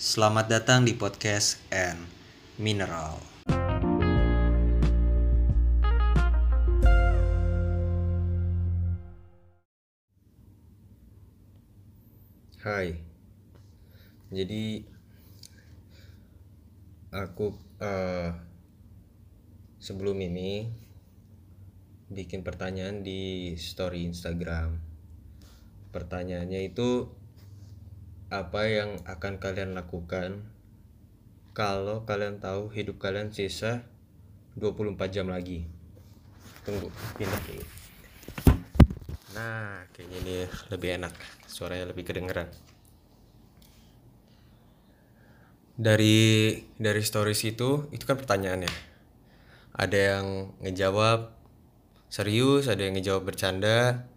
Selamat datang di podcast and Mineral. Hai. Jadi aku eh, sebelum ini bikin pertanyaan di story Instagram. Pertanyaannya itu apa yang akan kalian lakukan kalau kalian tahu hidup kalian sisa 24 jam lagi. Tunggu pindah dulu nah kayaknya ini lebih enak. Suaranya lebih kedengeran. Dari dari stories itu itu kan pertanyaannya ada yang ngejawab serius ada yang ngejawab bercanda.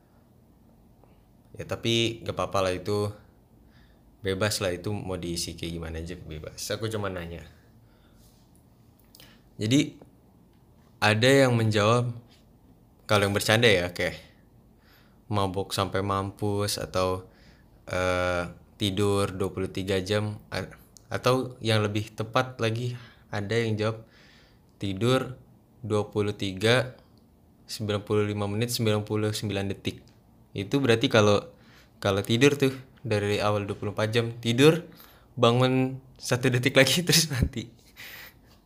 Ya tapi gak apa-apa lah itu bebas lah itu mau diisi kayak gimana aja bebas. Aku cuma nanya. Jadi ada yang menjawab kalau yang bercanda ya kayak mabuk sampai mampus atau uh, tidur 23 jam atau yang lebih tepat lagi ada yang jawab tidur 23 95 menit 99 detik. Itu berarti kalau kalau tidur tuh dari awal 24 jam tidur bangun satu detik lagi terus mati.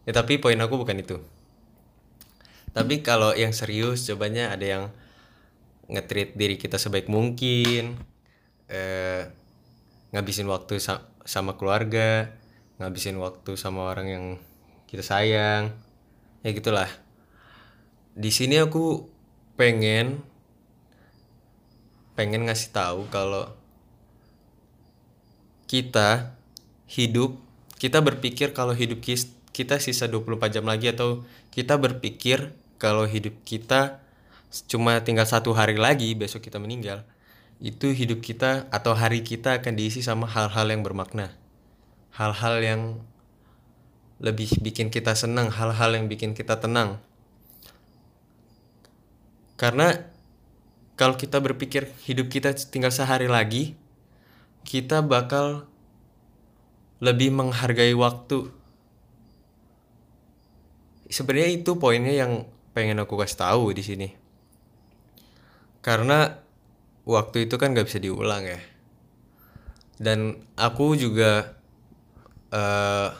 Ya tapi poin aku bukan itu. Tapi kalau yang serius cobanya ada yang ngetrit diri kita sebaik mungkin eh, ngabisin waktu sa sama keluarga ngabisin waktu sama orang yang kita sayang ya gitulah. Di sini aku pengen pengen ngasih tahu kalau kita hidup kita berpikir kalau hidup kita sisa 24 jam lagi atau kita berpikir kalau hidup kita cuma tinggal satu hari lagi besok kita meninggal itu hidup kita atau hari kita akan diisi sama hal-hal yang bermakna. Hal-hal yang lebih bikin kita senang hal-hal yang bikin kita tenang. Karena kalau kita berpikir hidup kita tinggal sehari lagi kita bakal lebih menghargai waktu. Sebenarnya itu poinnya yang pengen aku kasih tahu di sini. Karena waktu itu kan gak bisa diulang ya. Dan aku juga uh,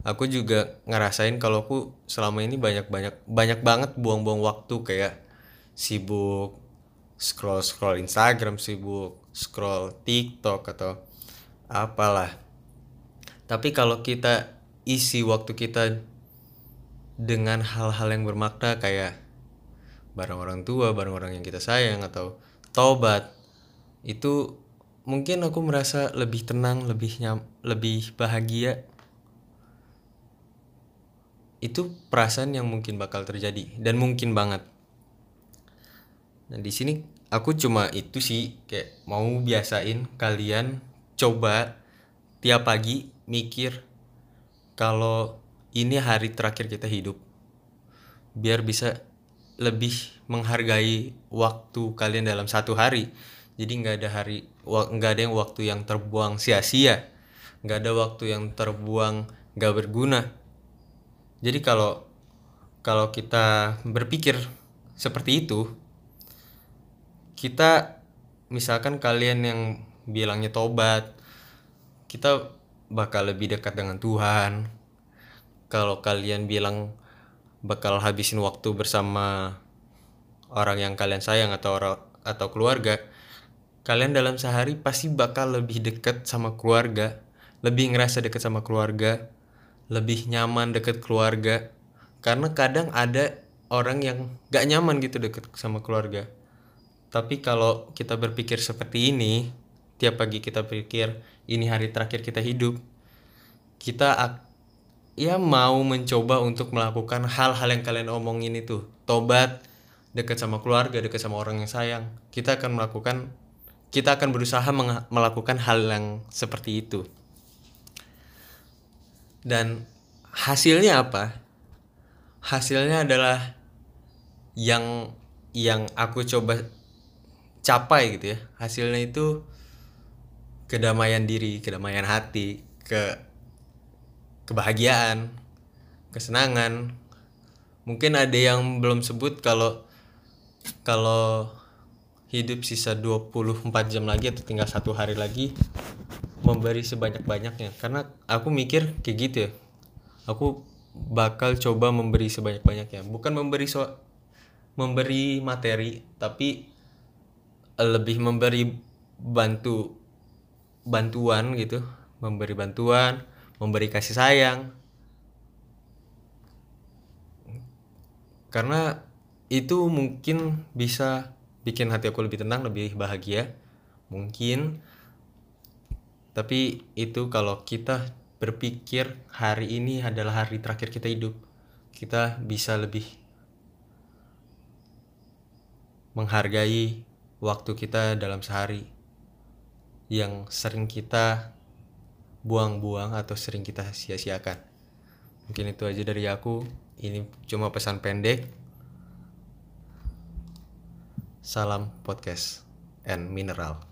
aku juga ngerasain kalau aku selama ini banyak banyak banyak banget buang-buang waktu kayak sibuk scroll scroll Instagram sibuk scroll TikTok atau apalah. Tapi kalau kita isi waktu kita dengan hal-hal yang bermakna kayak bareng orang tua, bareng orang yang kita sayang atau tobat, itu mungkin aku merasa lebih tenang, lebih nyam, lebih bahagia. Itu perasaan yang mungkin bakal terjadi dan mungkin banget. Nah, di sini aku cuma itu sih kayak mau biasain kalian coba tiap pagi mikir kalau ini hari terakhir kita hidup biar bisa lebih menghargai waktu kalian dalam satu hari. Jadi nggak ada hari nggak ada yang waktu yang terbuang sia-sia nggak ada waktu yang terbuang nggak berguna. Jadi kalau kalau kita berpikir seperti itu kita misalkan kalian yang bilangnya tobat kita bakal lebih dekat dengan Tuhan. Kalau kalian bilang bakal habisin waktu bersama orang yang kalian sayang atau orang atau keluarga kalian dalam sehari pasti bakal lebih dekat sama keluarga lebih ngerasa dekat sama keluarga lebih nyaman dekat keluarga. Karena kadang ada orang yang gak nyaman gitu deket sama keluarga tapi kalau kita berpikir seperti ini, tiap pagi kita pikir ini hari terakhir kita hidup, kita ya mau mencoba untuk melakukan hal-hal yang kalian omongin itu. Tobat, dekat sama keluarga, dekat sama orang yang sayang. Kita akan melakukan kita akan berusaha melakukan hal yang seperti itu. Dan hasilnya apa? Hasilnya adalah yang yang aku coba capai gitu ya. Hasilnya itu kedamaian diri kedamaian hati ke kebahagiaan kesenangan. Mungkin ada yang belum sebut kalau kalau hidup sisa 24 jam lagi atau tinggal satu hari lagi memberi sebanyak-banyaknya. Karena aku mikir kayak gitu ya. Aku bakal coba memberi sebanyak-banyaknya. Bukan memberi so memberi materi tapi lebih memberi bantu bantuan gitu. Memberi bantuan memberi kasih sayang. Karena itu mungkin bisa bikin hati aku lebih tenang lebih bahagia. Mungkin. Tapi itu kalau kita berpikir hari ini adalah hari terakhir kita hidup kita bisa lebih menghargai waktu kita dalam sehari yang sering kita buang-buang atau sering kita sia-siakan. Mungkin itu aja dari aku. Ini cuma pesan pendek. Salam podcast and mineral